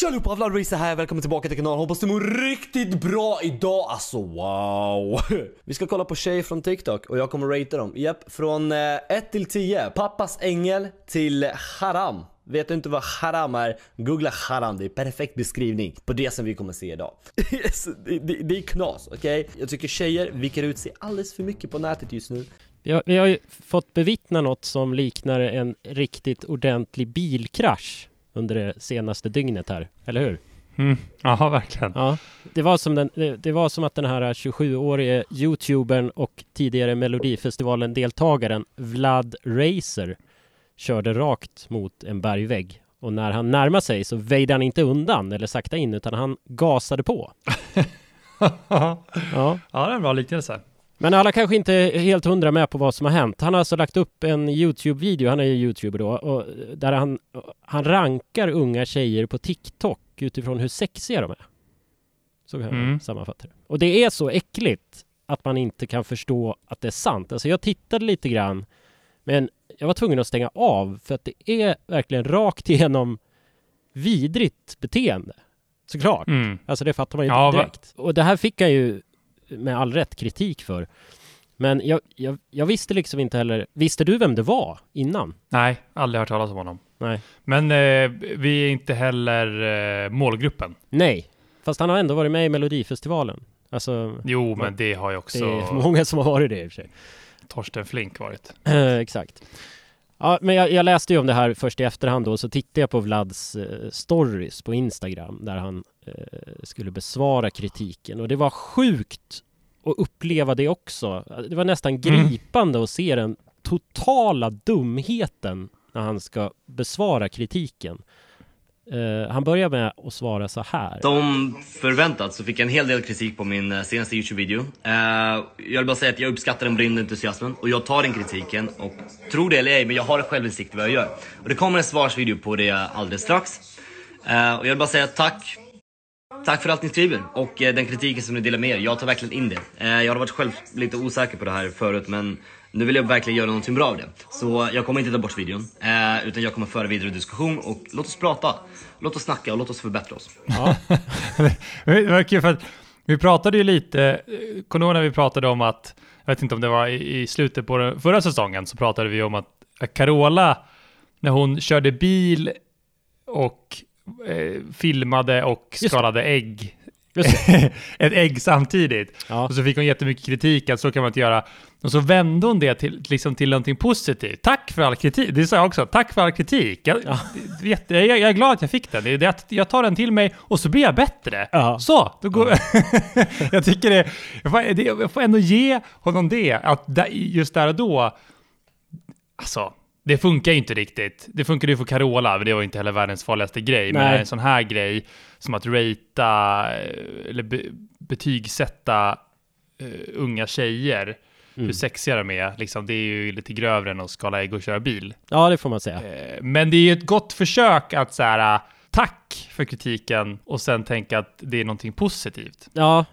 Tja allihopa, Vlad Racer här, välkommen tillbaka till kanalen. Hoppas du mår riktigt bra idag, alltså wow! Vi ska kolla på tjejer från TikTok och jag kommer ratea dem. Japp, från 1 eh, till 10. Pappas ängel till haram. Vet du inte vad haram är? Googla haram, det är perfekt beskrivning på det som vi kommer se idag. det, det, det, är knas, okej? Okay? Jag tycker tjejer viker ut sig alldeles för mycket på nätet just nu. Vi har, vi har ju fått bevittna något som liknar en riktigt ordentlig bilkrasch under det senaste dygnet här, eller hur? Mm. Ja, verkligen. Ja, det, var som den, det, det var som att den här 27-årige youtubern och tidigare Melodifestivalen-deltagaren Vlad Racer körde rakt mot en bergvägg. Och när han närmade sig så väjde han inte undan eller sakta in utan han gasade på. ja. ja, det är en bra liknelse. Men alla kanske inte är helt hundra med på vad som har hänt. Han har alltså lagt upp en Youtube-video, han är ju Youtuber då, och där han, han rankar unga tjejer på TikTok utifrån hur sexiga de är. Så kan mm. jag sammanfatta det. Och det är så äckligt att man inte kan förstå att det är sant. Alltså jag tittade lite grann, men jag var tvungen att stänga av för att det är verkligen rakt igenom vidrigt beteende. Såklart. Mm. Alltså det fattar man ju ja, direkt. Och det här fick han ju med all rätt kritik för. Men jag, jag, jag, visste liksom inte heller, visste du vem det var innan? Nej, aldrig hört talas om honom. Nej. Men eh, vi är inte heller eh, målgruppen. Nej, fast han har ändå varit med i Melodifestivalen. Alltså, jo, men det har ju också... Det är många som har varit det i och för sig. Torsten Flink varit. Eh, exakt. Ja, men jag, jag, läste ju om det här först i efterhand då, så tittade jag på Vlads eh, stories på Instagram där han skulle besvara kritiken och det var sjukt att uppleva det också. Det var nästan mm. gripande mm. att se den totala dumheten när han ska besvara kritiken. Uh, han börjar med att svara så här. Som förväntat så fick jag en hel del kritik på min uh, senaste Youtube-video. Uh, jag vill bara säga att jag uppskattar den brinnande entusiasmen och jag tar den kritiken och tror det eller ej, men jag har självinsikt i vad jag gör. Och det kommer en svarsvideo på det alldeles strax. och jag vill bara säga tack. Tack för allt ni skriver och eh, den kritiken som ni delar med er. Jag tar verkligen in det. Eh, jag har varit själv lite osäker på det här förut, men nu vill jag verkligen göra någonting bra av det. Så jag kommer inte ta bort videon, eh, utan jag kommer föra vidare diskussion och låt oss prata. Låt oss snacka och låt oss förbättra oss. Ja. det var kul för att vi pratade ju lite, kommer du när vi pratade om att, jag vet inte om det var i, i slutet på den förra säsongen, så pratade vi om att Carola, när hon körde bil och eh, filmade och skalade ägg ett ägg samtidigt. Ja. Och så fick hon jättemycket kritik att så kan man inte göra. Och så vände hon det till, liksom till någonting positivt. Tack för all kritik. Det sa jag också. Tack för all kritik. Jag, ja. jag, jag, är glad att jag fick den. Det, det, jag tar den till mig och så blir jag bättre. Ja. Så, då går... jag tycker det jag, får, det... jag får ändå ge honom det. Att just där och då... Alltså, det funkar ju inte riktigt. Det funkade ju för Carola, men det var inte heller världens farligaste grej. Nej. Men en sån här grej, som att ratea eh, eller be, betygsätta uh, unga tjejer, mm. hur sexiga de är, liksom, det är ju lite grövre än att skala ägg och köra bil. Ja, det får man säga. Uh, men det är ju ett gott försök att så här, tack för kritiken och sen tänka att det är någonting positivt. Ja,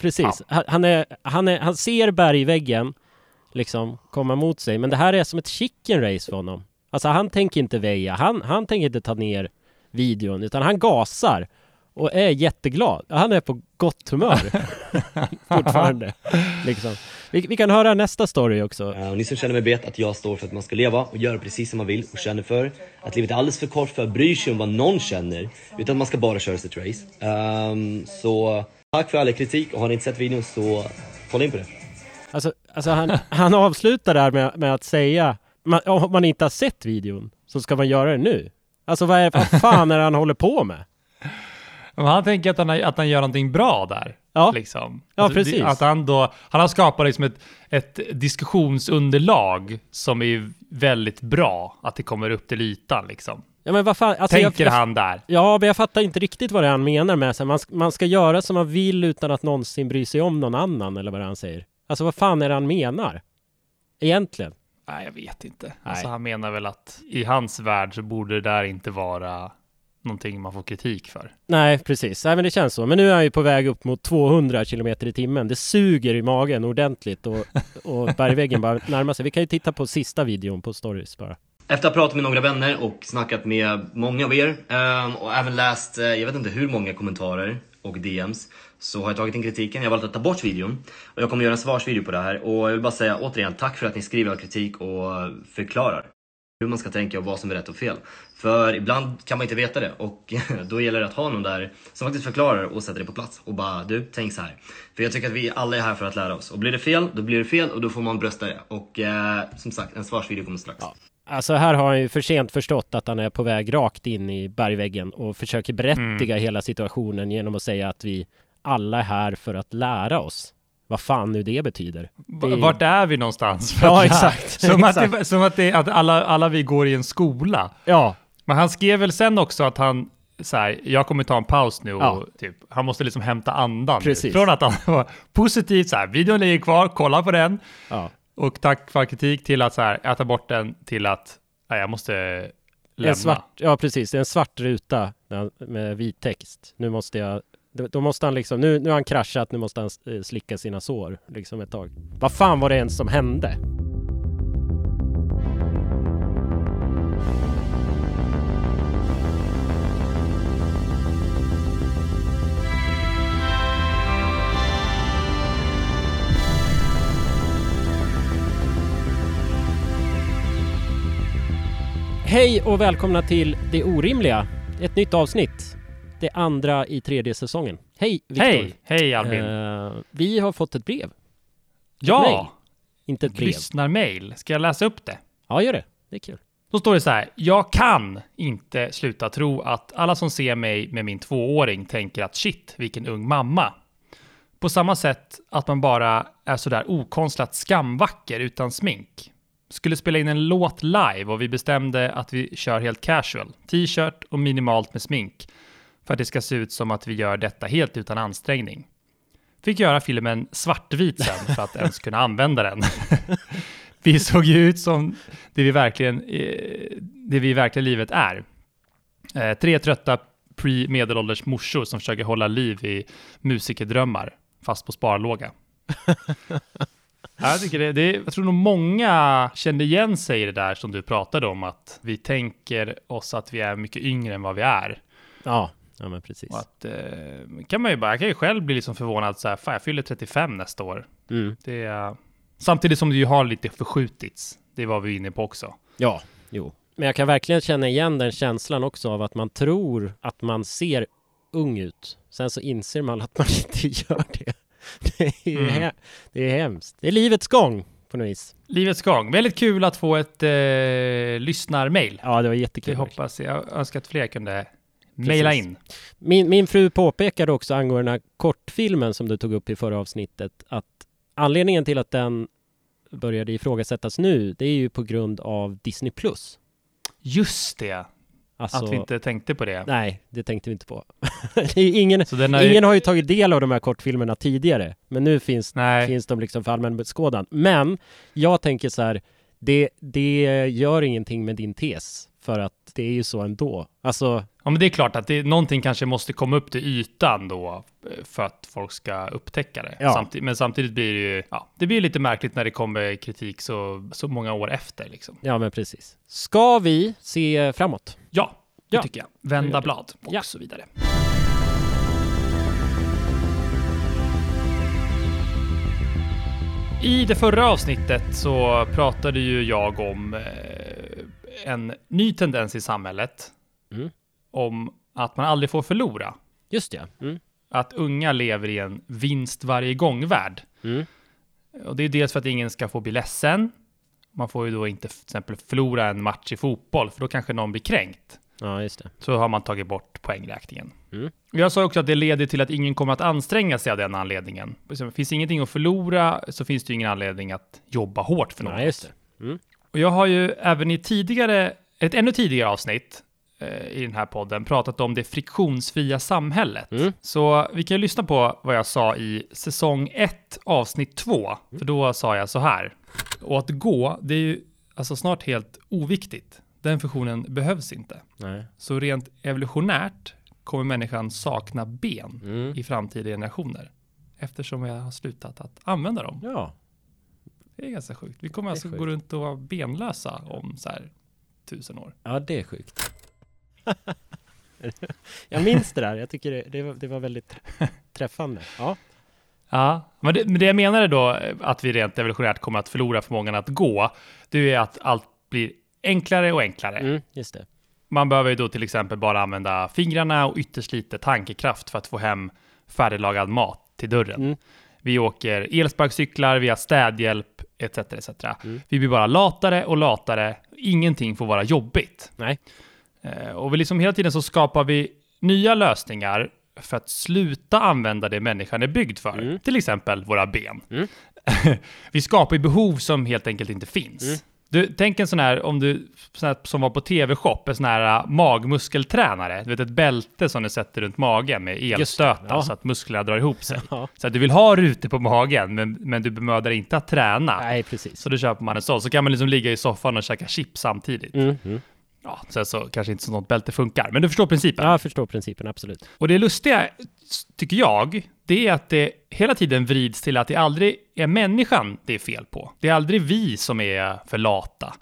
precis. Ja. Han, är, han, är, han ser bergväggen, liksom komma mot sig. Men det här är som ett chicken race för honom. Alltså han tänker inte väja, han, han tänker inte ta ner videon, utan han gasar och är jätteglad. Han är på gott humör fortfarande. Liksom. Vi, vi, kan höra nästa story också. Uh, och ni som känner mig vet att jag står för att man ska leva och göra precis som man vill och känner för att livet är alldeles för kort för att bry sig om vad någon känner utan man ska bara köra sitt race. Um, så tack för all kritik och har ni inte sett videon så kolla in på det. Alltså, alltså han, han avslutar där med, med att säga man, om man inte har sett videon så ska man göra det nu. Alltså vad, är, vad fan är det han håller på med? Men han tänker att han, att han gör någonting bra där. Ja, liksom. ja alltså, precis. Att han, då, han har skapat liksom ett, ett diskussionsunderlag som är väldigt bra, att det kommer upp till ytan liksom. Ja, men vad fan, alltså Tänker jag, han där? Ja, men jag fattar inte riktigt vad det är han menar med att man, man ska göra som man vill utan att någonsin bry sig om någon annan, eller vad det är han säger. Alltså vad fan är det han menar? Egentligen? Nej, jag vet inte. Alltså, Nej. Alltså han menar väl att i hans värld så borde det där inte vara någonting man får kritik för. Nej, precis. Nej, men det känns så. Men nu är han ju på väg upp mot 200 km i timmen. Det suger i magen ordentligt och, och bergväggen bara närmar sig. Vi kan ju titta på sista videon på stories bara. Efter att ha pratat med några vänner och snackat med många av er ehm, och även läst, eh, jag vet inte hur många kommentarer och DMs så har jag tagit in kritiken, jag har valt att ta bort videon och jag kommer göra en svarsvideo på det här och jag vill bara säga återigen tack för att ni skriver all kritik och förklarar hur man ska tänka och vad som är rätt och fel. För ibland kan man inte veta det och då gäller det att ha någon där som faktiskt förklarar och sätter det på plats och bara du, tänk så här. För jag tycker att vi alla är här för att lära oss och blir det fel, då blir det fel och då får man brösta det. Och eh, som sagt, en svarsvideo kommer strax. Ja. Alltså här har han ju för sent förstått att han är på väg rakt in i bergväggen och försöker berättiga mm. hela situationen genom att säga att vi alla är här för att lära oss. Vad fan nu det betyder. Det... Vart är vi någonstans? ja, exakt. Som, exakt. Att, det, som att, det, att alla, alla vi går i en skola. Ja. Men han skrev väl sen också att han, så här, jag kommer ta en paus nu och ja. typ, han måste liksom hämta andan. Precis. Från att han var positivt så här, videon ligger kvar, kolla på den. Ja. Och tack för kritik till att så här, tar bort den till att, nej, jag måste lämna. En svart, ja precis, det är en svart ruta med vit text. Nu måste jag då måste han liksom, nu, nu har han kraschat, nu måste han eh, slicka sina sår liksom ett tag. Vad fan var det ens som hände? Hej och välkomna till Det Orimliga, ett nytt avsnitt det andra i tredje säsongen. Hej Viktor! Hej! Hej Albin! Uh, vi har fått ett brev. Ja! Ett mail. Inte ett brev. Lyssnarmail. Ska jag läsa upp det? Ja, gör det. Det är kul. Då står det så här. Jag kan inte sluta tro att alla som ser mig med min tvååring tänker att shit, vilken ung mamma. På samma sätt att man bara är sådär okonstlat skamvacker utan smink. Skulle spela in en låt live och vi bestämde att vi kör helt casual. T-shirt och minimalt med smink för att det ska se ut som att vi gör detta helt utan ansträngning. Fick göra filmen svartvit sen för att ens kunna använda den. vi såg ju ut som det vi verkligen, eh, det vi i verkliga livet är. Eh, tre trötta pre-medelålders morsor som försöker hålla liv i musikerdrömmar, fast på sparlåga. jag, tycker det, det, jag tror nog många kände igen sig i det där som du pratade om, att vi tänker oss att vi är mycket yngre än vad vi är. Ja, Ja men precis. Och att, eh, kan man ju bara, jag kan ju själv bli liksom förvånad så här, fan jag fyller 35 nästa år. Mm. Det är, samtidigt som det ju har lite förskjutits. Det var vi inne på också. Ja, jo. Men jag kan verkligen känna igen den känslan också av att man tror att man ser ung ut. Sen så inser man att man inte gör det. Det är, mm. det är hemskt. Det är livets gång på något vis. Livets gång. Väldigt kul att få ett eh, lyssnarmail. Ja, det var jättekul. Det hoppas jag. önskar att fler kunde Maila in. Min, min fru påpekade också angående den här kortfilmen som du tog upp i förra avsnittet att anledningen till att den började ifrågasättas nu, det är ju på grund av Disney+. Plus. Just det! Alltså, att vi inte tänkte på det. Nej, det tänkte vi inte på. ingen, har ingen har ju tagit del av de här kortfilmerna tidigare, men nu finns, finns de liksom för allmän beskådan. Men jag tänker så här, det, det gör ingenting med din tes, för att det är ju så ändå. Alltså, Ja, men det är klart att det, någonting kanske måste komma upp till ytan då eh, för att folk ska upptäcka det. Ja. Samtid men samtidigt blir det ju, ja, det blir lite märkligt när det kommer kritik så, så många år efter liksom. Ja, men precis. Ska vi se framåt? Ja, det ja. tycker jag. Vända blad och ja. så vidare. I det förra avsnittet så pratade ju jag om eh, en ny tendens i samhället. Mm om att man aldrig får förlora. Just det. Mm. Att unga lever i en vinst varje gång-värld. Mm. Och det är dels för att ingen ska få bli ledsen. Man får ju då inte till exempel förlora en match i fotboll, för då kanske någon blir kränkt. Ja, just det. Så har man tagit bort poängräkningen. Mm. Jag sa också att det leder till att ingen kommer att anstränga sig av den anledningen. Finns ingenting att förlora så finns det ju ingen anledning att jobba hårt för något. Ja, just det. Mm. Och jag har ju även i tidigare, ett ännu tidigare avsnitt i den här podden pratat om det friktionsfria samhället. Mm. Så vi kan lyssna på vad jag sa i säsong 1, avsnitt 2. Mm. För då sa jag så här. Och att gå, det är ju alltså snart helt oviktigt. Den funktionen behövs inte. Nej. Så rent evolutionärt kommer människan sakna ben mm. i framtida generationer. Eftersom vi har slutat att använda dem. Ja. Det är ganska sjukt. Vi kommer alltså sjukt. gå runt och vara benlösa om så här tusen år. Ja, det är sjukt. jag minns det där. Jag tycker det, det, var, det var väldigt träffande. Ja. Ja, men det, men det jag menade då, att vi rent evolutionärt kommer att förlora förmågan att gå, det är att allt blir enklare och enklare. Mm, just det. Man behöver ju då till exempel bara använda fingrarna och ytterst lite tankekraft för att få hem färdiglagad mat till dörren. Mm. Vi åker elsparkcyklar, vi har städhjälp, etc. etc. Mm. Vi blir bara latare och latare. Ingenting får vara jobbigt. Nej. Eh, Och vi liksom hela tiden så skapar vi nya lösningar för att sluta använda det människan är byggd för. Mm. Till exempel våra ben. Mm. vi skapar ju behov som helt enkelt inte finns. Mm. Du, tänk en sån här, om du, sån här, som var på tv-shop, en sån här uh, magmuskeltränare. Du vet ett bälte som du sätter runt magen med elstötar ja. så att musklerna drar ihop sig. Ja. Så att du vill ha rutor på magen, men, men du bemödar inte att träna. Nej, precis. Så då köper man en sån, så kan man liksom ligga i soffan och käka chips samtidigt. Mm, mm. Ja, sen så kanske inte sånt bälte funkar, men du förstår principen. Ja, jag förstår principen, absolut. Och det lustiga, tycker jag, det är att det hela tiden vrids till att det aldrig är människan det är fel på. Det är aldrig vi som är för lata,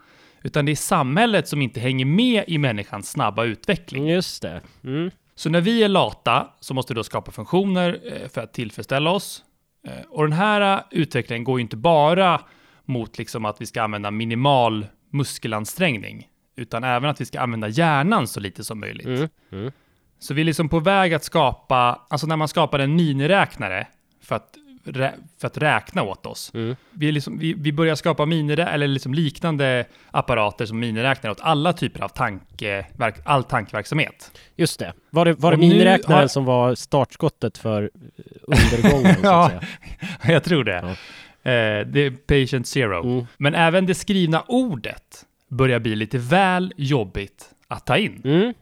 utan det är samhället som inte hänger med i människans snabba utveckling. Just det. Mm. Så när vi är lata så måste vi då skapa funktioner eh, för att tillfredsställa oss. Eh, Och den här eh, utvecklingen går ju inte bara mot liksom att vi ska använda minimal muskelansträngning, utan även att vi ska använda hjärnan så lite som möjligt. Mm. Mm. Så vi är liksom på väg att skapa, alltså när man skapar en miniräknare för att, rä, för att räkna åt oss. Mm. Vi, liksom, vi, vi börjar skapa minirä, eller liksom liknande apparater som miniräknare åt alla typer av tankeverk, all tankeverksamhet. Just det. Var det, var det miniräknaren har- som var startskottet för undergången, Ja. Jag tror det. Eh, det är patient zero. Mm. Men även det skrivna ordet börjar bli lite väl jobbigt att ta in. Mm.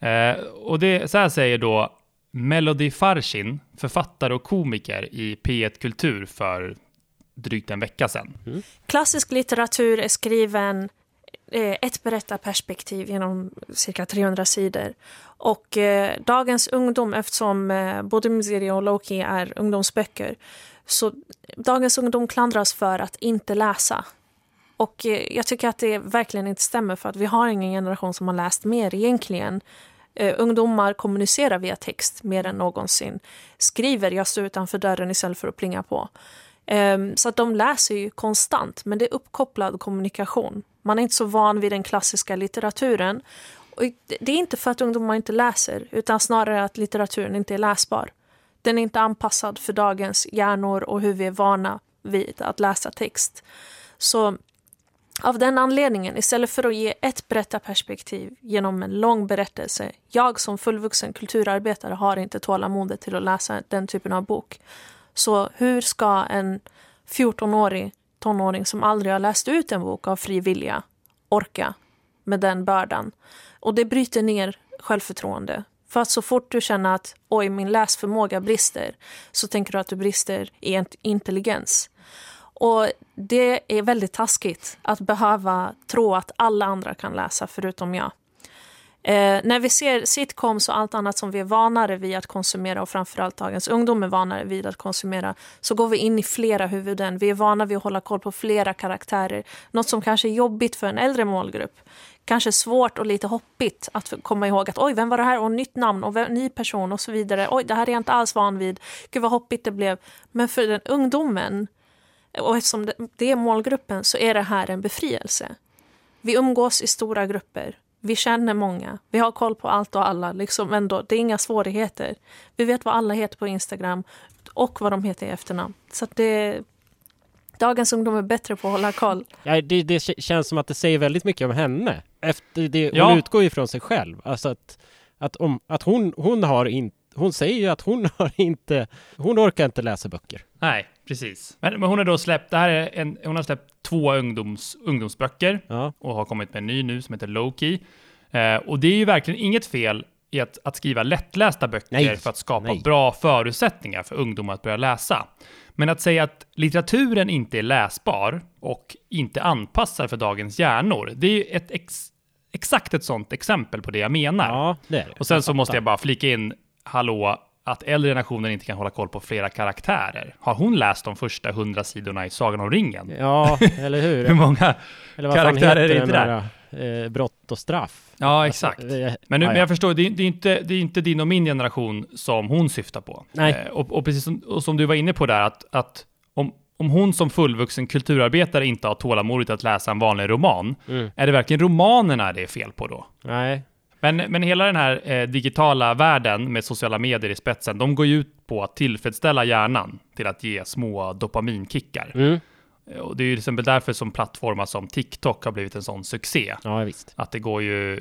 Eh, och det, så här säger då Melody Farshin, författare och komiker i P1 Kultur för drygt en vecka sedan. Klassisk litteratur är skriven eh, ett berättarperspektiv genom cirka 300 sidor. Och eh, dagens ungdom, eftersom eh, både Mizeri och Loki är ungdomsböcker, så dagens ungdom klandras för att inte läsa. Och eh, jag tycker att det verkligen inte stämmer för att vi har ingen generation som har läst mer egentligen. Uh, ungdomar kommunicerar via text mer än någonsin. Skriver jag står utanför dörren istället för att plinga på. Um, så att de läser ju konstant, men det är uppkopplad kommunikation. Man är inte så van vid den klassiska litteraturen. Och det- det är inte för att ungdomar inte läser, utan snarare att litteraturen inte är läsbar. Den är inte anpassad för dagens hjärnor och hur vi är vana vid att läsa text. Så av den anledningen, istället för att ge ett berättarperspektiv genom en lång berättelse, jag som fullvuxen kulturarbetare har inte tålamodet till att läsa den typen av bok. Så hur ska en 14-årig tonåring som aldrig har läst ut en bok av fri vilja orka med den bördan? Och det bryter ner självförtroende. För att så fort du känner att oj, min läsförmåga brister så tänker du att du brister i intelligens. Och det är väldigt taskigt att behöva tro att alla andra kan läsa förutom jag. Eh, när vi ser sitcoms och allt annat som vi är vanare vid att konsumera och framförallt dagens ungdom är vanare vid att konsumera så går vi in i flera huvuden. Vi är vana vid att hålla koll på flera karaktärer. Något som kanske är jobbigt för en äldre målgrupp. Kanske svårt och lite hoppigt att komma ihåg att oj, vem var det här? Och nytt namn och vem, ny person och så vidare. Oj, det här är jag inte alls van vid. Gud vad hoppigt det blev. Men för den ungdomen och eftersom det- är målgruppen så är det här en befrielse. Vi umgås i stora grupper. Vi känner många. Vi har koll på allt och alla. Liksom ändå, det är inga svårigheter. Vi vet vad alla heter på Instagram och vad de heter i efternamn. Så att det, dagens ungdom är bättre på att hålla koll. Ja, det, det känns som att det säger väldigt mycket om henne. Efter det, hon Ja. utgår ju från sig själv. Alltså att, att, om, att hon, hon har inte... Hon säger ju att hon har inte... Hon orkar inte läsa böcker. Nej, precis. Men, men hon har då släppt, det här är en, hon har släppt två ungdoms, ungdomsböcker Ja. och har kommit med en ny nu som heter Loki. Eh, och det är ju verkligen inget fel i att, att skriva lättlästa böcker Nej, för att skapa nej. bra förutsättningar för ungdomar att börja läsa. Men att säga att litteraturen inte är läsbar och inte anpassad för dagens hjärnor, det är ju ett ex, exakt ett sånt exempel på det jag menar. Ja, det det. Och sen så måste jag bara flika in, hallå, att äldre generationer inte kan hålla koll på flera karaktärer. Har hon läst de första hundra sidorna i Sagan om ringen? Ja, eller hur? Hur många? Eller vad karaktärer är den inte där eh, brott och straff. Ja, exakt. Alltså, eh, Men, nu, men ja. jag förstår, det är, det, är inte, det är inte din och min generation som hon syftar på. Nej. Eh, och, och precis som, och som du var inne på där, att, att om, om hon som fullvuxen kulturarbetare inte har tålamodet att läsa en vanlig roman, Mm. är det verkligen romanerna det är fel på då? Nej, Men, men hela den här eh, digitala världen med sociala medier i spetsen, de går ju ut på att tillfredsställa hjärnan till att ge små dopaminkickar. mm. Och det är ju till exempel därför som plattformar som TikTok har blivit en sån succé. ja visst. Att det går ju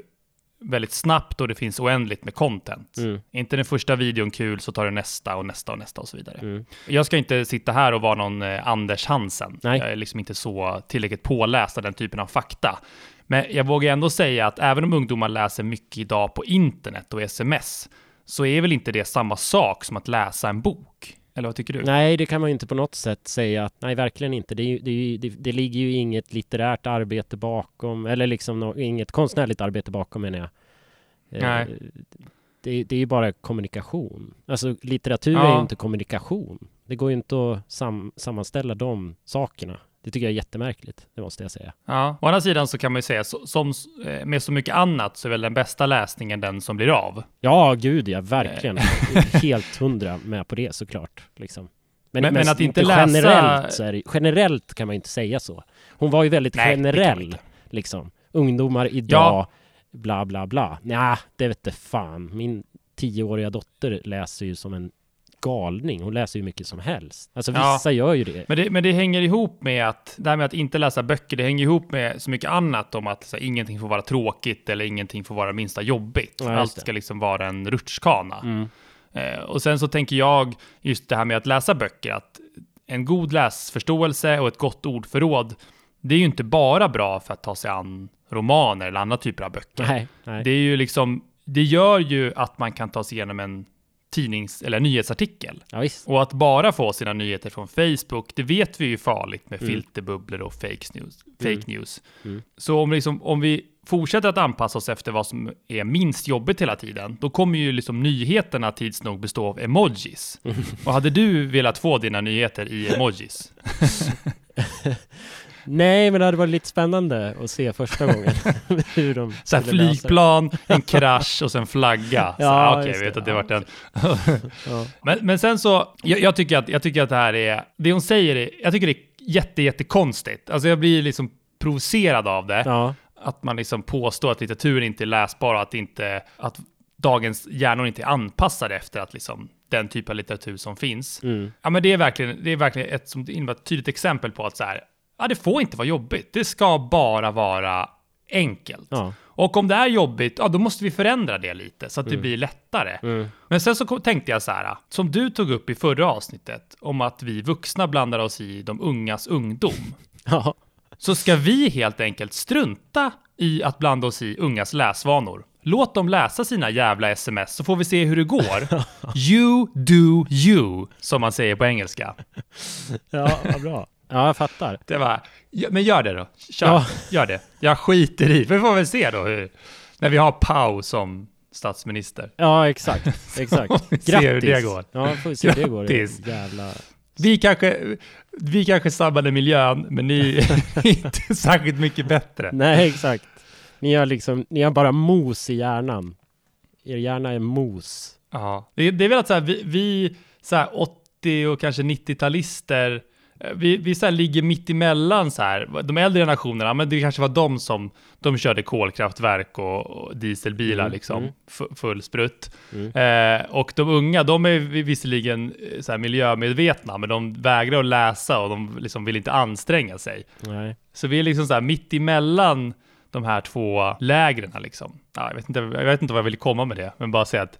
väldigt snabbt och det finns oändligt med content. Mm. Inte den första videon kul så tar det nästa och nästa och nästa och så vidare. Mm. Jag ska inte sitta här och vara någon eh, Anders Hansen. Nej. Jag är liksom inte så tillräckligt påläst av den typen av fakta. Men jag vågar ändå säga att även om ungdomar läser mycket idag på internet och sms, så är väl inte det samma sak som att läsa en bok? Eller vad tycker du? Nej, det kan man ju inte på något sätt säga att nej, verkligen inte. Det, är det, är det, det ligger ju inget litterärt arbete bakom, eller liksom nå- inget konstnärligt arbete bakom menar jag. Eh, Nej. Det, det är ju bara kommunikation. Alltså litteratur är Ja. ju inte kommunikation. Det går ju inte att sam, sammanställa de sakerna. Det tycker jag är jättemärkligt, det måste jag säga. Ja, å andra sidan så kan man ju säga, så, som eh, med så mycket annat så är väl den bästa läsningen den som blir av. Ja, gud ja, verkligen. Helt hundra med på det såklart. Liksom. Men- men att inte läsa- generellt, så det, generellt kan man ju inte säga så. Hon var ju väldigt Nej, generell, liksom. Ungdomar idag, bla bla bla. Nja, det vet inte fan. Min tioåriga dotter läser ju som en galning. Hon läser ju mycket som helst. Alltså Ja. vissa gör ju det. Men det, men det hänger ihop med att, det här med att inte läsa böcker, det hänger ihop med så mycket annat om att så, ingenting får vara tråkigt eller ingenting får vara minsta jobbigt. Ja, Allt ska liksom vara en rutschkana. Mm. Eh, och sen så tänker jag just det här med att läsa böcker, att en god läsförståelse och ett gott ordförråd, det är ju inte bara bra för att ta sig an romaner eller andra typer av böcker. Nej, nej. Det är ju liksom, det gör ju att man kan ta sig igenom en tidnings eller nyhetsartikel. Ja. Och att bara få sina nyheter från Facebook, det vet vi ju är farligt med Mm. filterbubblor och fake news. Fake Mm. news. Mm. Så om, liksom, om vi fortsätter att anpassa oss efter vad som är minst jobbigt hela tiden, då kommer ju liksom nyheterna tids nog bestå av emojis. Och hade du velat få dina nyheter i emojis? Nej, men det hade varit lite spännande att se första gången hur de Så här flygplan, en krasch och sen flagga. Ja, ja, Okej, just jag vet det. att det Ja, varit en... Ja. Men, men sen så, jag, jag, tycker att, jag tycker att det här är, det hon säger är, jag tycker det är jätte, jättekonstigt. Alltså jag blir liksom provocerad av det. Ja, Att man liksom påstår att litteratur inte är läsbar och att, inte, att dagens hjärnor inte är anpassade efter att liksom den typ av litteratur som finns. mm. Ja, men det är verkligen, det är verkligen ett, som innebär ett tydligt exempel på att så här, ja, det får inte vara jobbigt. Det ska bara vara enkelt. ja. Och om det är jobbigt, ja, då måste vi förändra det lite så att det blir lättare. Mm. Men sen så tänkte jag så här, som du tog upp i förra avsnittet, om att vi vuxna blandar oss i de ungas ungdom, ja. så ska vi helt enkelt strunta i att blanda oss i ungas läsvanor. Låt dem läsa sina jävla sms så får vi se hur det går. You do you, som man säger på engelska. Ja, vad bra. Ja, jag fattar. Det var, ja, men gör det då. Kör, Ja. gör det. Jag skiter i, vi får väl se då hur, när vi har Pau som statsminister. Ja, exakt. Exakt. Vi se hur det går. Ja, får vi se hur det går. Grattis. Jävla... Vi kanske, vi kanske sabbade miljön, men ni är inte särskilt mycket bättre. Nej, exakt. Ni har liksom, ni har bara mos i hjärnan. Er hjärna är mos. Ja. Det, det är väl att så här, vi, vi så här 80 och kanske 90-talister, eh, vi, vi så här ligger mitt emellan så här. De äldre generationerna, men det kanske var de som, de körde kolkraftverk och, och dieselbilar Mm, liksom, mm. fu- full sprutt. Mm. Eh, och de unga, de är vi- visserligen eh, så här miljömedvetna, men de vägrar att läsa och de liksom vill inte anstränga sig. Nej. Så vi är liksom så här mitt emellan de här två lägren liksom. Ja, jag, vet inte, jag vet inte vad jag vill komma med det, men bara säga att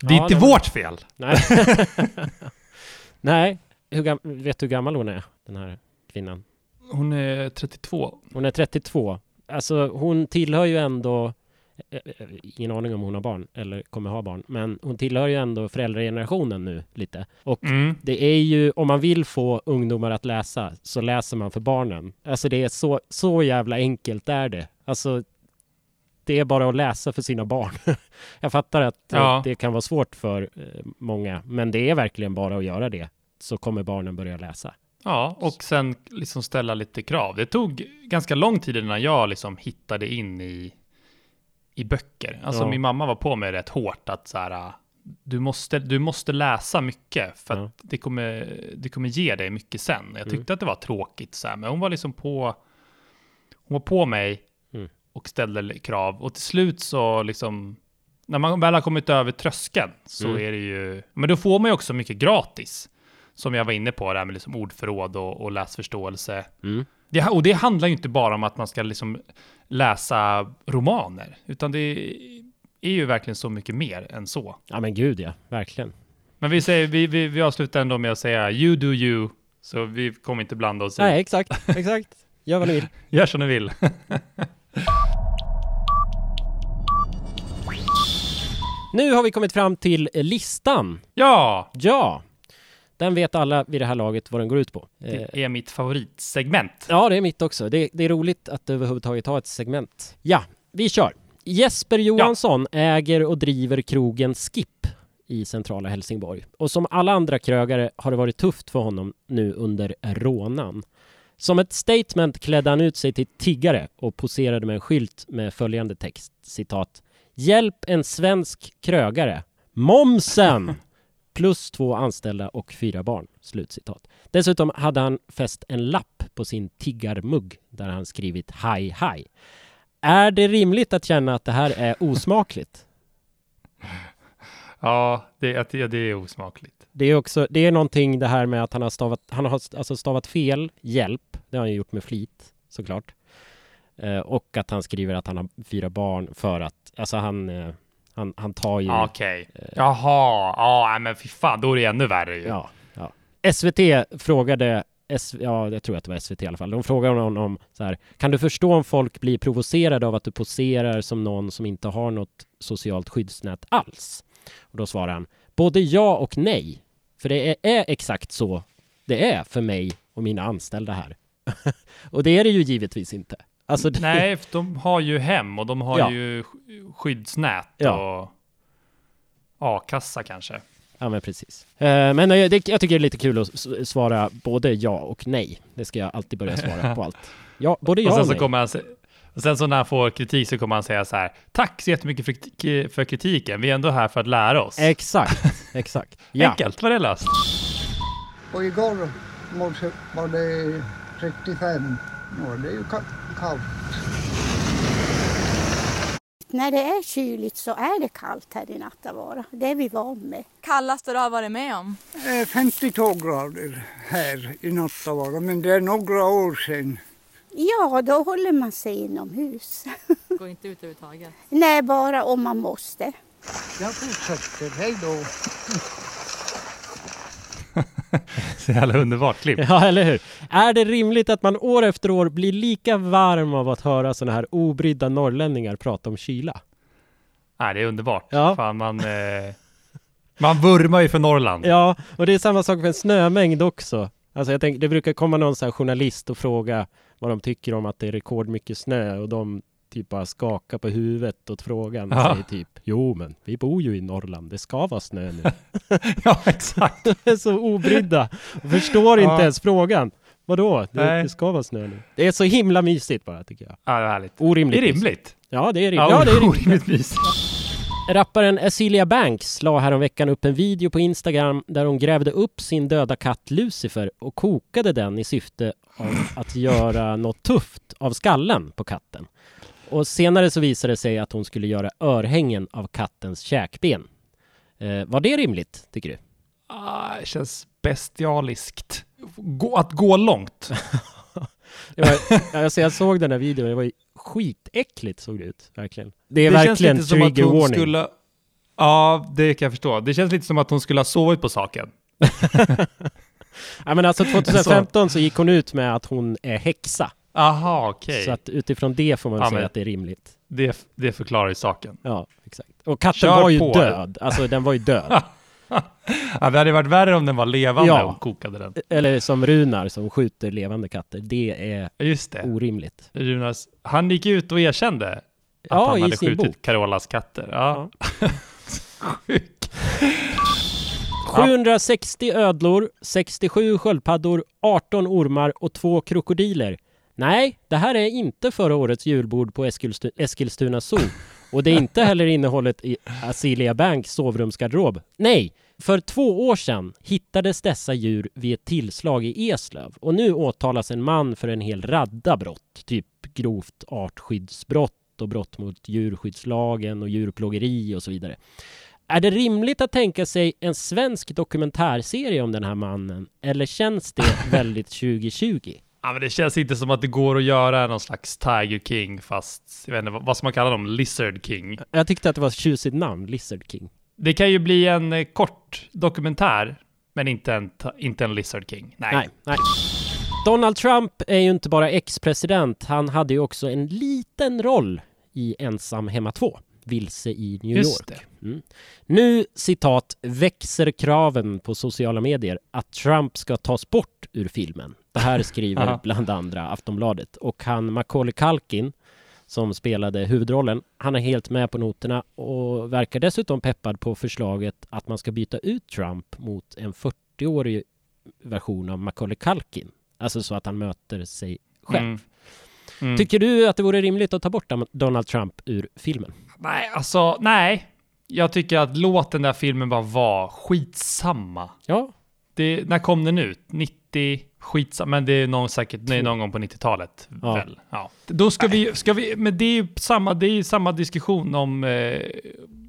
det är Ja, inte nej. vårt fel. Nej. Nej. Hur. Vet du hur gammal hon är, den här kvinnan? Hon är 32. Hon är 32. Alltså hon tillhör ju ändå, eh, eh, ingen aning om hon har barn eller kommer ha barn, men hon tillhör ju ändå föräldragenerationen nu lite. Och Mm. det är ju, om man vill få ungdomar att läsa, så läser man för barnen. Alltså det är så, så jävla enkelt är det. Alltså det är bara att läsa för sina barn. Jag fattar att Ja. det kan vara svårt för eh, många, men det är verkligen bara att göra det, så kommer barnen börja läsa. Ja, och sen liksom ställa lite krav. Det tog ganska lång tid innan jag liksom hittade in i, i böcker. Alltså Ja. min mamma var på mig rätt hårt att så här, du måste, du måste läsa mycket för att Ja. det, kommer, det kommer ge dig mycket sen. Jag tyckte att det var tråkigt så här, men hon var liksom på, hon var på mig Mm. och ställde krav. Och till slut så liksom, när man väl har kommit över tröskeln så Mm. är det ju, men då får man ju också mycket gratis. Som jag var inne på, det här med liksom ordförråd och, och läsförståelse. Mm. Det, och det handlar ju inte bara om att man ska liksom läsa romaner, utan det är ju verkligen så mycket mer än så. Ja men gud ja, verkligen. Men vi, säger, vi, vi, vi avslutar ändå med att säga you do you, så vi kommer inte blanda oss i. Nej, exakt, exakt. Gör vad ni vill. Gör som ni vill. Nu har vi kommit fram till listan. ja, Ja, den vet alla vid det här laget vad den går ut på. Eh, det är mitt favoritsegment. Ja, det är mitt också. Det, det är roligt att överhuvudtaget ha ett segment. Ja, vi kör. Jesper Johansson äger och driver krogen Skip i centrala Helsingborg. Och som alla andra krögare har det varit tufft för honom nu under rånan. Som ett statement klädde han ut sig till tiggare och poserade med en skylt med följande text, citat. Hjälp en svensk krögare. Momsen! Plus två anställda och fyra barn. Slutcitat. Dessutom hade han fäst en lapp på sin tiggarmugg där han skrivit haj haj. Är det rimligt att känna att det här är osmakligt? Ja, det, det, det är osmakligt. Det är också, det är någonting det här med att han har stavat, han har alltså stavat fel, hjälp, det har han gjort med flit såklart. Eh, och att han skriver att han har fyra barn för att, alltså han, eh, han, han tar ju... Okej. Jaha, ja, men fy fan, då är det ännu värre ju. Ja, ja. SVT frågade, S, ja, jag tror att det var SVT i alla fall. De frågade honom så här, kan du förstå om folk blir provocerade av att du poserar som någon som inte har något socialt skyddsnät alls? Och då svarar han, både ja och nej. För det är, är exakt så det är för mig och mina anställda här. och det är det ju givetvis inte. Alltså det, Nej, för de har ju hem och de har Ja. ju sk- skyddsnät Ja. och a-kassa kanske. Ja, men precis. Eh, men eh, jag tycker det är lite kul att svara både ja och nej. Det ska jag alltid börja svara på allt. Ja, både ja och och, sen så nej. kommer han och sen så när han får kritik så kommer han säga så här. Tack så jättemycket för, för kritiken. Vi är ändå här för att lära oss. Exakt, exakt. Ja. Enkelt, var det löst? Och igår morse var det 35. Är det ju ka- kallt. När det är kyligt så är det kallt här i Nattavaara. Det är vi van med. Kallaste du har varit med om? Eh, 52 grader här i Nattavaara, men det är några år sedan. Ja, då håller man sig inomhus. Går inte ut överhuvudtaget. Nej, bara om man måste. Jag fortsätter, hej då. Så jävla underbart klipp. Ja, eller hur? Är det rimligt att man år efter år blir lika varm av att höra sådana här obrydda norrlänningar prata om kyla? Nej, det är underbart. Ja. Fan, man, eh, man vurmar ju för Norrland. Ja, och det är samma sak med en snömängd också. Alltså jag tänker, det brukar komma någon här journalist och fråga vad de tycker om att det är rekordmycket snö och de typ bara skakar på huvudet åt frågan och Ja. säger typ Jo men vi bor ju i Norrland, det ska vara snö nu. ja exakt. De är så obrydda och förstår inte Ja. ens frågan. Vadå? Det, det ska vara snö nu. Det är så himla mysigt bara tycker jag. Ja, det är härligt. Orimligt. Det är rimligt. Ja, det är rimligt. Ja, det är rimligt. orimligt mysigt. Rapparen Azealia Banks la häromveckan upp en video på Instagram där hon grävde upp sin döda katt Lucifer och kokade den i syfte av att göra något tufft av skallen på katten. Och senare så visade det sig att hon skulle göra örhängen av kattens käkben. Eh, var det rimligt, tycker du? Ah, det känns bestialiskt. Gå, att gå långt. Var, alltså jag såg den här videon, det var ju skitäckligt såg det ut, verkligen. Det är det känns verkligen lite som att trigger hon warning. skulle... Ja, det kan jag förstå. Det känns lite som att hon skulle ha sovit på saken. Ja, men alltså 2015 så gick hon ut med att hon är häxa. Aha, okej. Så att utifrån det får man Ja, säga att det är rimligt. Det, det förklarar ju saken. Ja, exakt. Och katten Kör var ju på. död. Alltså den var ju död. Ja, det hade varit värre om den var levande Ja. och kokade den. Eller som Runar som skjuter levande katter. Det är Just det. orimligt. Runas, han gick ut och erkände att Ja, han hade skjutit bok. Carolas katter. Ja. Sjukt. 760 ödlor, 67 sköldpaddor, 18 ormar och två krokodiler. Nej, det här är inte förra årets julbord på Eskilstu- Eskilstuna Zoo. Och det är inte heller innehållet i Azealia Banks sovrumsgarderob. Nej, för två år sedan hittades dessa djur vid ett tillslag i Eslöv och nu åtalas en man för en hel radda brott, typ grovt artskyddsbrott och brott mot djurskyddslagen och djurplågeri och så vidare. Är det rimligt att tänka sig en svensk dokumentärserie om den här mannen eller känns det väldigt 2020? Ja, men det känns inte som att det går att göra någon slags Tiger King fast, jag vet inte, vad ska man kalla dem? Lizard King. Jag tyckte att det var ett tjusigt namn, Lizard King. Det kan ju bli en eh, kort dokumentär, men inte en, ta- inte en Lizard King. Nej. Nej, nej. Donald Trump är ju inte bara ex-president, han hade ju också en liten roll i Ensam hemma 2, Vilse i New Just York. Mm. Nu, citat, växer kraven på sociala medier att Trump ska tas bort ur filmen. Det här skriver bland andra Aftonbladet. Och han Macaulay Culkin, som spelade huvudrollen, han är helt med på noterna och verkar dessutom peppad på förslaget att man ska byta ut Trump mot en 40-årig version av Macaulay Culkin. Alltså så att han möter sig själv. Mm. Mm. Tycker du att det vore rimligt att ta bort Donald Trump ur filmen? Nej, alltså nej. Jag tycker att låt den där filmen bara vara skitsamma. Ja, Det, när kom den ut? 90? Skitsamma, men det är någon, säkert nej, någon gång på 90-talet Ja. väl? Ja. Då ska vi, ska vi, men det är ju samma, det är samma diskussion om, eh,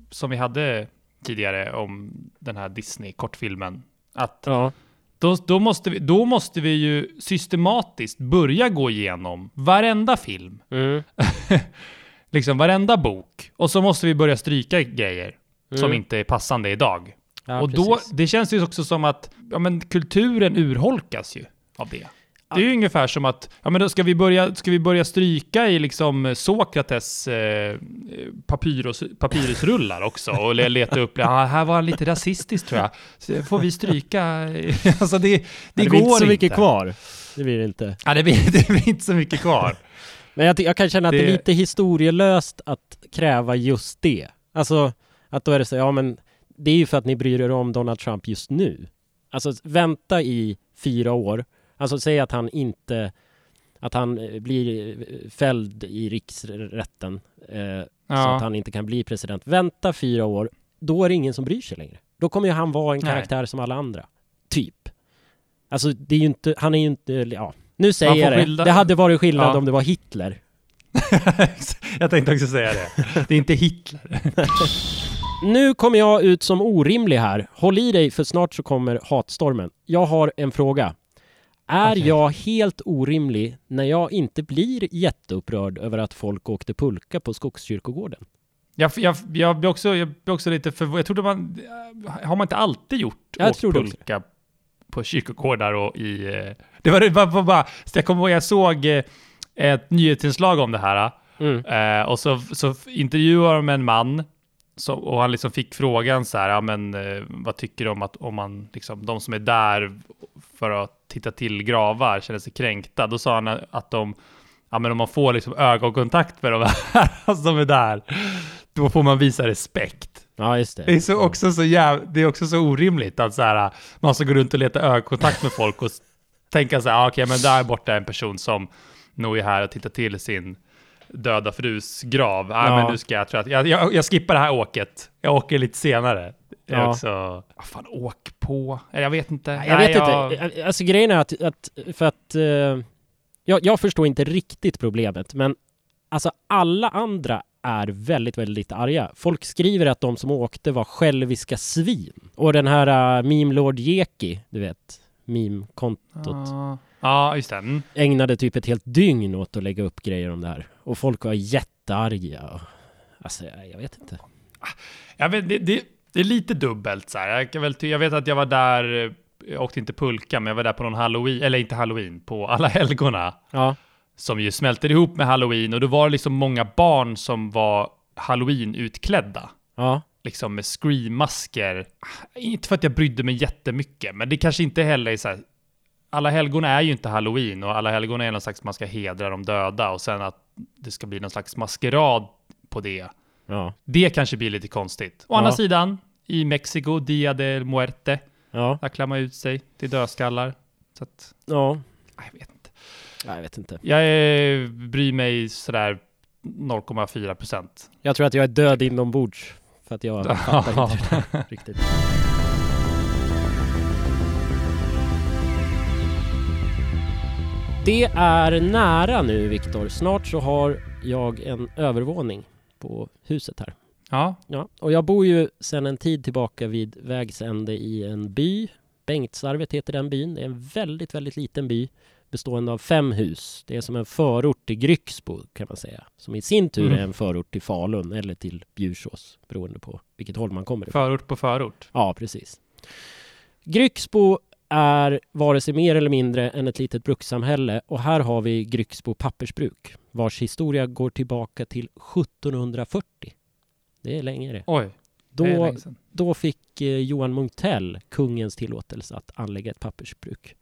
som vi hade tidigare om den här Disney-kortfilmen. Att ja. då, då, måste vi, då måste vi ju systematiskt börja gå igenom varenda film, Mm. liksom varenda bok, och så måste vi börja stryka grejer som Mm. inte är passande idag. Ja, och då, precis. det känns ju också som att ja, men kulturen urholkas ju av det. Det är ju ungefär som att, ja men då ska vi börja, ska vi börja stryka i liksom Sokrates eh, papyrus, papyrusrullar också och le- leta upp, ja här var han lite rasistisk tror jag. Så får vi stryka, alltså det, det, det går blir inte så inte. mycket kvar. Det blir det inte. Ja, det blir, det blir inte så mycket kvar. Men jag, jag kan känna att det... Det- är lite historielöst att kräva just det. Alltså, att då är det så, ja men det är ju för att ni bryr er om Donald Trump just nu. Alltså vänta i fyra år. Alltså säg att han inte, att han eh, blir eh, fälld i riksrätten eh, så att Ja. han inte kan bli president. Vänta fyra år, då är det ingen som bryr sig längre. Då kommer ju han vara en Nej. karaktär som alla andra. Typ. Alltså det är ju inte, han är ju inte, ja. Nu säger jag det. skilda- Det hade varit skillnad Ja. om det var Hitler. jag tänkte också säga det. Det är inte Hitler. Nu kommer jag ut som orimlig här. Håll i dig för snart så kommer hatstormen. Jag har en fråga. Är Okej. jag helt orimlig när jag inte blir jätteupprörd över att folk åkte pulka på Skogskyrkogården? Jag, jag, jag, blir också, jag blir också lite förvånad. Jag trodde man... Har man inte alltid gjort Jag åkt det också. pulka på kyrkogårdar och i... eh, Det var det var, var bara... Jag kommer ihåg, jag såg eh, ett nyhetsinslag om det här. Mm. Eh, och så, så intervjuade de en man. Så, och han liksom fick frågan så här, ja men eh, vad tycker du om att om man, liksom, de som är där för att titta till gravar känner sig kränkta? Då sa han att de, ja men om man får liksom ögonkontakt med de här som är där, då får man visa respekt. Ja, just det. Det är så också så jäv, det är också så orimligt att så här, man ska gå runt och leta ögonkontakt med folk och tänka så här, ah, okej men där borta är en person som nog är här och tittar till sin döda frus grav. Ah, Ja. men nu ska jag, tror att, jag, jag, jag skippar det här åket. Jag åker lite senare. Det är Ja. också, vad fan, åk på? Jag vet inte. Jag vet inte. Alltså grejen är att, att för att eh, jag, jag förstår inte riktigt problemet, men alltså alla andra är väldigt, väldigt arga. Folk skriver att de som åkte var själviska svin. Och den här uh, Meme Lord Jeki, du vet, meme-kontot, Ja, ja, just det. Mm. ägnade typ ett helt dygn åt att lägga upp grejer om det här. Och folk var jättearga. Alltså, jag vet inte. Jag vet, det, det, det är lite dubbelt så här. Jag, väl, jag vet att jag var där, eh, jag åkte inte pulka, men jag var där på någon halloween, eller inte halloween, på alla helgona. Ja, Som ju smälter ihop med halloween och då var det liksom många barn som var halloween-utklädda. ja, Liksom med scream-masker. Inte för att jag brydde mig jättemycket, men det kanske inte heller är så här. Alla helgona är ju inte halloween och alla helgona är någon slags man ska hedra de döda och sen att det ska bli någon slags maskerad på det. ja. Det kanske blir lite konstigt. Å Ja. andra sidan, i Mexiko, Dia del Muerte, Ja, Där man ut sig till dödskallar. Så att, ja. jag vet inte. Jag vet inte. Jag eh, bryr mig sådär 0,4 procent. Jag tror att jag är död inombords. För att jag fattar inte riktigt. Det är nära nu, Viktor. Snart så har jag en övervåning på huset här. Ja, Ja, och jag bor ju sedan en tid tillbaka vid vägs ände i en by. Bengtsarvet heter den byn. Det är en väldigt, väldigt liten by bestående av fem hus. Det är som en förort till Grycksbo kan man säga. Som i sin tur Mm. är en förort till Falun eller till Bjursås beroende på vilket håll man kommer ifrån. förort på förort. Ja, precis. Grycksbo är vare sig mer eller mindre än ett litet brukssamhälle och här har vi Grycksbo pappersbruk vars historia går tillbaka till 1740. Det är länge det. Oj, det är Då, länge då fick eh, Johan Munktell kungens tillåtelse att anlägga ett pappersbruk.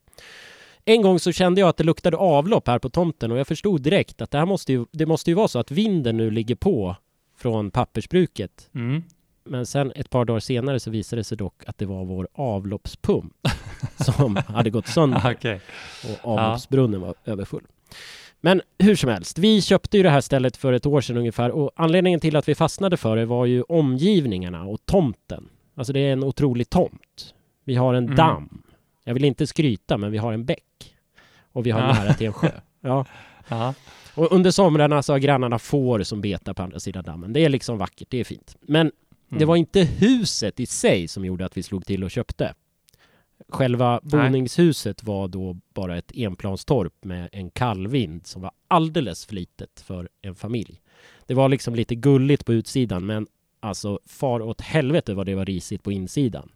En gång så kände jag att det luktade avlopp här på tomten och jag förstod direkt att det här måste ju, det måste ju vara så att vinden nu ligger på från pappersbruket. Mm. Men sen ett par dagar senare så visade det sig dock att det var vår avloppspump som hade gått sönder Okej. och avloppsbrunnen var överfull. Men hur som helst, vi köpte ju det här stället för ett år sedan ungefär och anledningen till att vi fastnade för det var ju omgivningarna och tomten. Alltså det är en otrolig tomt. Vi har en Mm. damm. Jag vill inte skryta, men vi har en bäck. Och vi har Ja. nära till en sjö. Ja. Ja. Och under somrarna så har grannarna får som betar på andra sidan dammen. Det är liksom vackert, det är fint. Men det Mm. var inte huset i sig som gjorde att vi slog till och köpte. Själva Nej. boningshuset var då bara ett enplanstorp med en kallvind som var alldeles för litet för en familj. Det var liksom lite gulligt på utsidan men alltså far åt helvete vad det var risigt på insidan.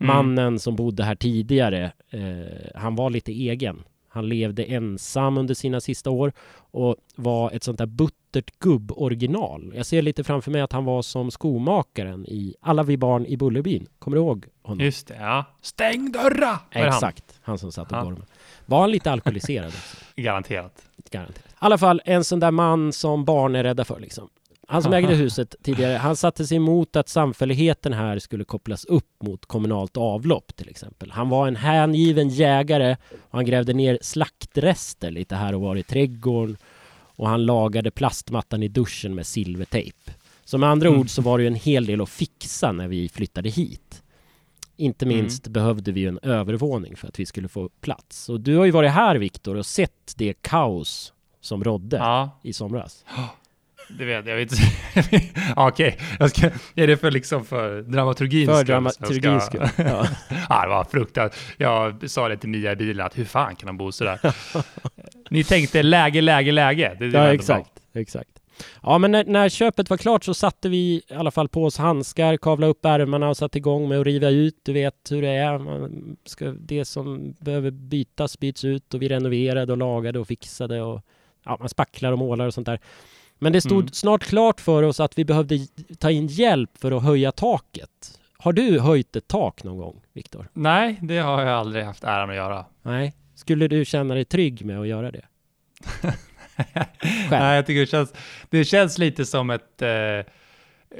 Mm. Mannen som bodde här tidigare, eh, han var lite egen. Han levde ensam under sina sista år och var ett sånt där buttert gubb-original. Jag ser lite framför mig att han var som skomakaren i Alla vi barn i Bullerbyn. Kommer du ihåg honom? Just det, ja. Stäng dörra! Exakt, han som satt och gormade. Var han lite alkoholiserad också? Han? Garanterat. Garanterat. I alla fall en sån där man som barn är rädda för liksom. Han som ägde huset tidigare, han satte sig emot att samfälligheten här skulle kopplas upp mot kommunalt avlopp till exempel. Han var en hängiven jägare och han grävde ner slaktrester lite här och var i trädgården och han lagade plastmattan i duschen med silvertejp. Så med andra Mm. ord så var det ju en hel del att fixa när vi flyttade hit. Inte Mm. minst behövde vi en övervåning för att vi skulle få plats. Och du har ju varit här Viktor och sett det kaos som rådde Ja, i somras. Det vet jag. vet Okej, ska... är det för liksom för dramaturgins För skull? dramaturgins Jag ska- skull. Ja. Ja, det var fruktansvärt. Jag sa det till Mia i bilen, att hur fan kan han bo sådär? Ni tänkte läge, läge, läge. Det, det ja, exakt. exakt. Ja, men när, när köpet var klart så satte vi i alla fall på oss handskar, kavla upp ärmarna och satte igång med att riva ut. Du vet hur det är. Man ska, det som behöver bytas byts ut och vi renoverade och lagade och fixade och ja, man spacklar och målar och sånt där. Men det stod Mm. snart klart för oss att vi behövde ta in hjälp för att höja taket. Har du höjt ett tak någon gång, Viktor? Nej, det har jag aldrig haft äran att göra. Nej. Skulle du känna dig trygg med att göra det? Nej, jag tycker det känns, det känns lite som ett eh,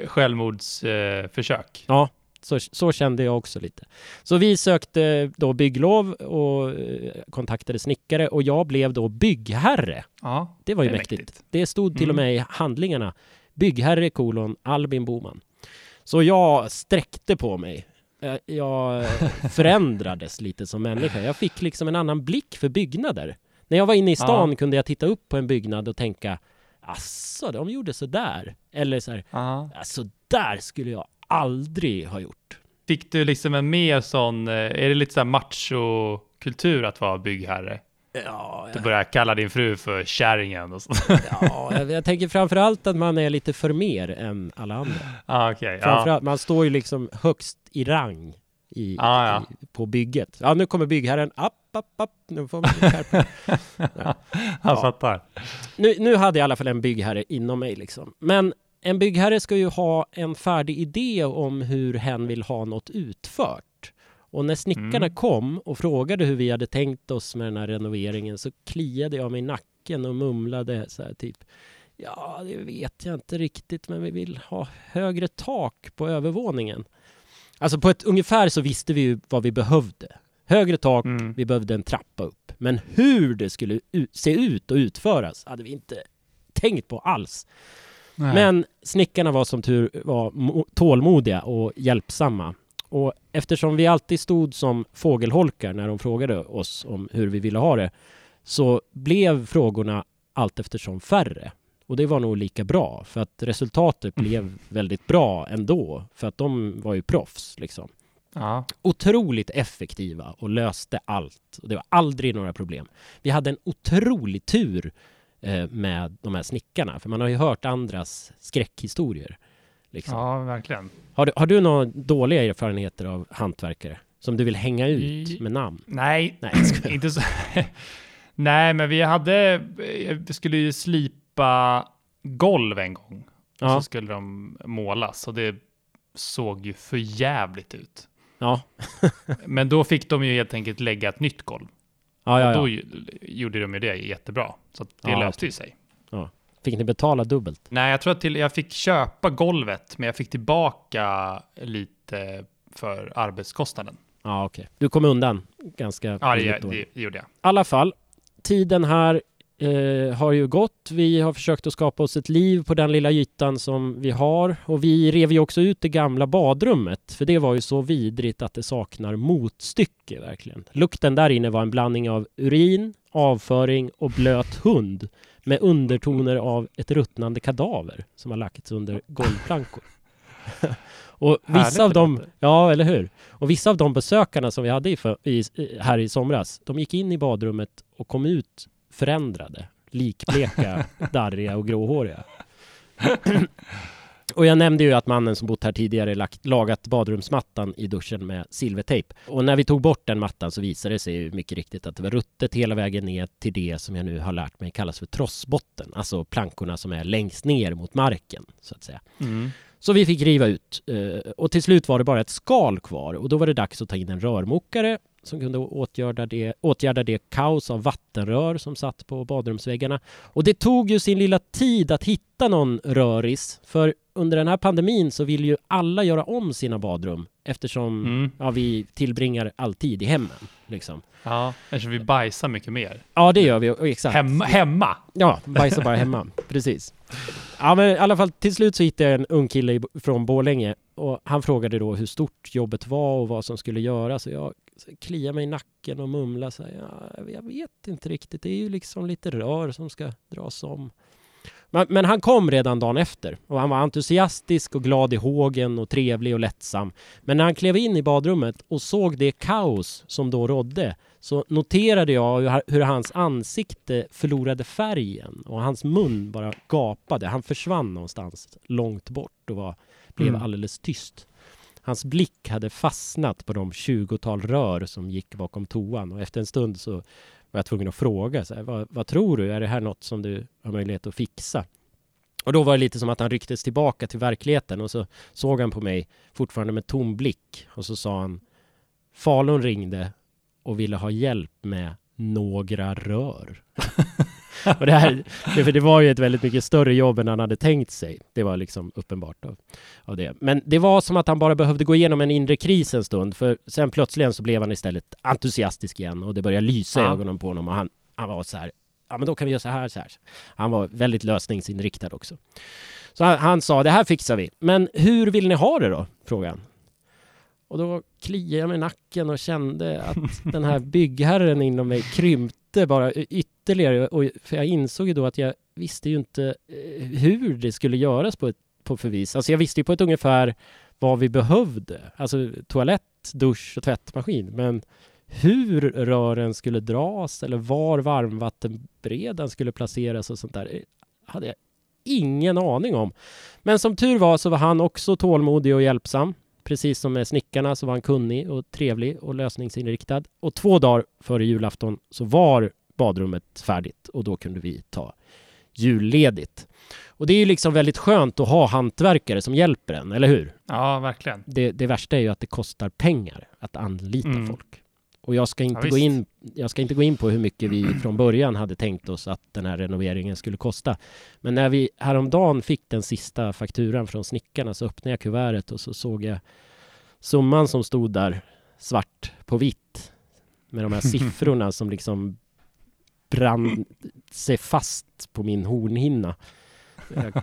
självmordsförsök. Eh. Ja, så, så kände jag också lite. Så vi sökte då bygglov och eh, kontaktade snickare och jag blev då byggherre. ja, Det var ju Det mäktigt. mäktigt. Det stod till och Mm. med i handlingarna. Byggherre kolon Albin Boman. Så jag sträckte på mig. Eh, Jag förändrades lite som människa. Jag fick liksom en annan blick för byggnader. När jag var inne i stan Ja. kunde jag titta upp på en byggnad och tänka Asså, de gjorde så där. Eller så här, ja. alltså där skulle jag aldrig ha gjort. Fick du liksom en mer sån, eh, är det lite sån här machokultur att vara byggherre? Ja, Du börjar kalla din fru för kärringen och så. ja jag, jag tänker framförallt att man är lite för mer än alla andra. ah, okej. ja. Man står ju liksom högst i rang i, Ja, ja. i, på bygget. Ja, nu kommer byggherren. App, app, app. Nu får man skärpa. Jag fattar. nu, nu hade jag i alla fall en byggherre inom mig liksom. Men en byggherre ska ju ha en färdig idé om hur hen vill ha något utfört. Och när snickarna Mm. kom och frågade hur vi hade tänkt oss med den här renoveringen så kliade jag mig i nacken och mumlade så här typ Ja, det vet jag inte riktigt, men vi vill ha högre tak på övervåningen. Alltså på ett ungefär så visste vi ju vad vi behövde. Högre tak, Mm. vi behövde en trappa upp. Men hur det skulle se ut och utföras hade vi inte tänkt på alls. Nej. Men snickarna var som tur var mo- tålmodiga och hjälpsamma. Och eftersom vi alltid stod som fågelholkar när de frågade oss om hur vi ville ha det så blev frågorna allt eftersom färre. Och det var nog lika bra för att resultatet blev väldigt bra ändå för att de var ju proffs liksom. Ja. Otroligt effektiva och löste allt. Och det var aldrig några problem. Vi hade en otrolig tur med de här snickarna för man har ju hört andras skräckhistorier. Liksom. ja, verkligen. Har, du, har du några dåliga erfarenheter av hantverkare som du vill hänga ut I- med namn? Nej, Nej, inte så. Nej, men vi hade, vi skulle ju slipa golv en gång. Och Ja. så skulle de målas och det såg ju för jävligt ut. Ja, Men då fick de ju helt enkelt lägga ett nytt golv. Ja, ja. Då ja. ju, gjorde de ju det jättebra. Så att det Ja, löste ju sig. Fick ni betala dubbelt? Nej, jag tror att till, jag fick köpa golvet, men jag fick tillbaka lite för arbetskostnaden. Ja, okej. Du kom undan ganska Ja, det, då. det, det gjorde jag. I alla fall, tiden här eh, har ju gått. Vi har försökt att skapa oss ett liv på den lilla ytan som vi har. Och vi rev ju också ut det gamla badrummet. För det var ju så vidrigt att det saknar motstycke verkligen. Lukten där inne var en blandning av urin, avföring och blöt hund. Med undertoner av ett ruttnande kadaver som har lagts under golvplankor. och vissa av dem, ja eller hur? Och vissa av de besökarna som vi hade i, i- här i somras, de gick in i badrummet och kom ut förändrade, likbleka, darriga och gråhåriga. Och jag nämnde ju att mannen som bott här tidigare lagt, lagat badrumsmattan i duschen med silvertejp. Och när vi tog bort den mattan så visade det sig ju mycket riktigt att det var ruttet hela vägen ner till det som jag nu har lärt mig kallas för trossbotten. Alltså plankorna som är längst ner mot marken, så att säga. Mm. Så vi fick riva ut eh, och till slut var det bara ett skal kvar och då var det dags att ta in en rörmokare som kunde åtgärda det, åtgärda det kaos av vattenrör som satt på badrumsväggarna. Och det tog ju sin lilla tid att hitta någon röris för under den här pandemin så vill ju alla göra om sina badrum eftersom Mm. ja, vi tillbringar all tid i hemmen. Liksom. Ja, eftersom vi bajsar mycket mer. Ja, det gör vi. Exakt. Hemma, hemma. Ja, bajsar bara hemma. Precis. Ja, men i alla fall till slut så hittade jag en ung kille från Borlänge och han frågade då hur stort jobbet var och vad som skulle göras. Och jag kliade mig i nacken och mumlade så här, ja, jag vet inte riktigt. Det är ju liksom lite rör som ska dras om. Men, men han kom redan dagen efter och han var entusiastisk och glad i hågen och trevlig och lättsam. Men när han klev in i badrummet och såg det kaos som då rådde så noterade jag hur, hur hans ansikte förlorade färgen och hans mun bara gapade. Han försvann någonstans långt bort och var, blev Mm. alldeles tyst. Hans blick hade fastnat på de tjugotal rör som gick bakom toan och efter en stund så var jag tvungen att fråga så här, vad, vad tror du? Är det här något som du har möjlighet att fixa? Och då var det lite som att han rycktes tillbaka till verkligheten och så såg han på mig fortfarande med tom blick och så sa han Falun ringde och ville ha hjälp med några rör. och det, här, det, för det var ju ett väldigt mycket större jobb än han hade tänkt sig. Det var liksom uppenbart av, av det. Men det var som att han bara behövde gå igenom en inre kris en stund för sen plötsligen så blev han istället entusiastisk igen och det började lysa i Ja. ögonen på honom och han, han var så här ja men då kan vi göra så här, så här. Han var väldigt lösningsinriktad också. Så han, han sa, det här fixar vi. Men hur vill ni ha det då? Frågade han. Och då kliade jag mig i nacken och kände att den här byggherren inom mig krympte bara ytterligare. Och, för jag insåg ju då att jag visste ju inte eh, hur det skulle göras på ett på förvis. Alltså jag visste ju på ett ungefär vad vi behövde. Alltså toalett, dusch och tvättmaskin. Men hur rören skulle dras eller var varmvattenberedaren skulle placeras och sånt där eh, hade jag ingen aning om. Men som tur var så var han också tålmodig och hjälpsam. Precis som med snickarna så var han kunnig och trevlig och lösningsinriktad. Och två dagar före julafton så var badrummet färdigt och då kunde vi ta julledigt. Och det är ju liksom väldigt skönt att ha hantverkare som hjälper en, eller hur? Ja, verkligen. Det, det värsta är ju att det kostar pengar att anlita Mm. folk. Och jag ska, inte Ja, gå in, jag ska inte gå in på hur mycket vi från början hade tänkt oss att den här renoveringen skulle kosta. Men när vi häromdagen fick den sista fakturan från snickarna så öppnade jag kuvertet och så såg jag summan som stod där svart på vitt med de här siffrorna som liksom brann sig fast på min hornhinna. Jag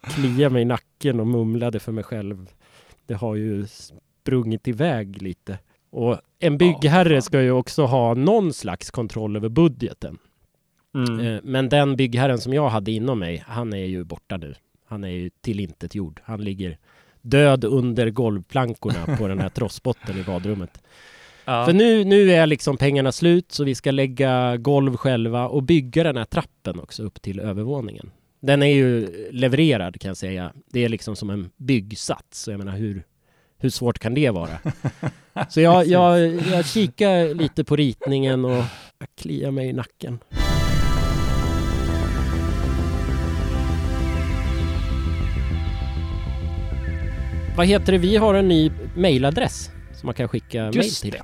kliade mig i nacken och mumlade för mig själv. Det har ju sprungit iväg lite. Och en byggherre ska ju också ha någon slags kontroll över budgeten. Mm. Eh, Men den byggherren som jag hade inom mig, han är ju borta nu. Han är ju tillintetgjord. Han ligger död under golvplankorna på den här trossbotten i badrummet. Ja. För nu, nu är liksom pengarna slut så vi ska lägga golv själva och bygga den här trappen också upp till övervåningen. Den är ju levererad kan jag säga. Det är liksom som en byggsats. Så jag menar hur, hur svårt kan det vara? Så jag, jag, jag kikar lite på ritningen och jag kliar mig i nacken. Vad heter det? Vi har en ny mailadress som man kan skicka mail Just till. det.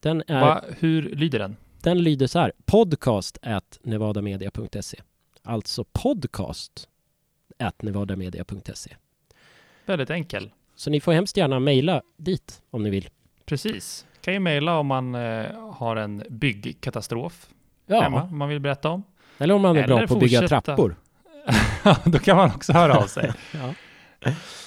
Den, är, Va, hur lyder den? den lyder så här. Podcast at nevadamedia.se. Alltså podcast at nevadamedia.se. Väldigt enkel. Så ni får hemskt gärna mejla dit om ni vill. Precis. Kan ju mejla om man eh, har en byggkatastrof Ja, hemma, man vill berätta om. eller om man är bra Eller på att bygga trappor. Då kan man också höra av sig. Ja.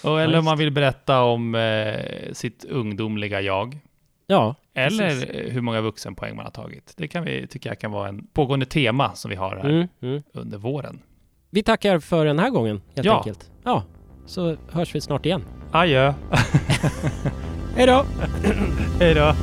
Och, eller om man vill berätta om eh, sitt ungdomliga jag. Ja, Eller Precis. hur många vuxenpoäng man har tagit. Det kan vi, tycker jag kan vara en pågående tema som vi har här mm, mm. under våren. Vi tackar för den här gången helt Ja. enkelt. Ja, så hörs vi snart igen. Adjö! Hej då! Hej då!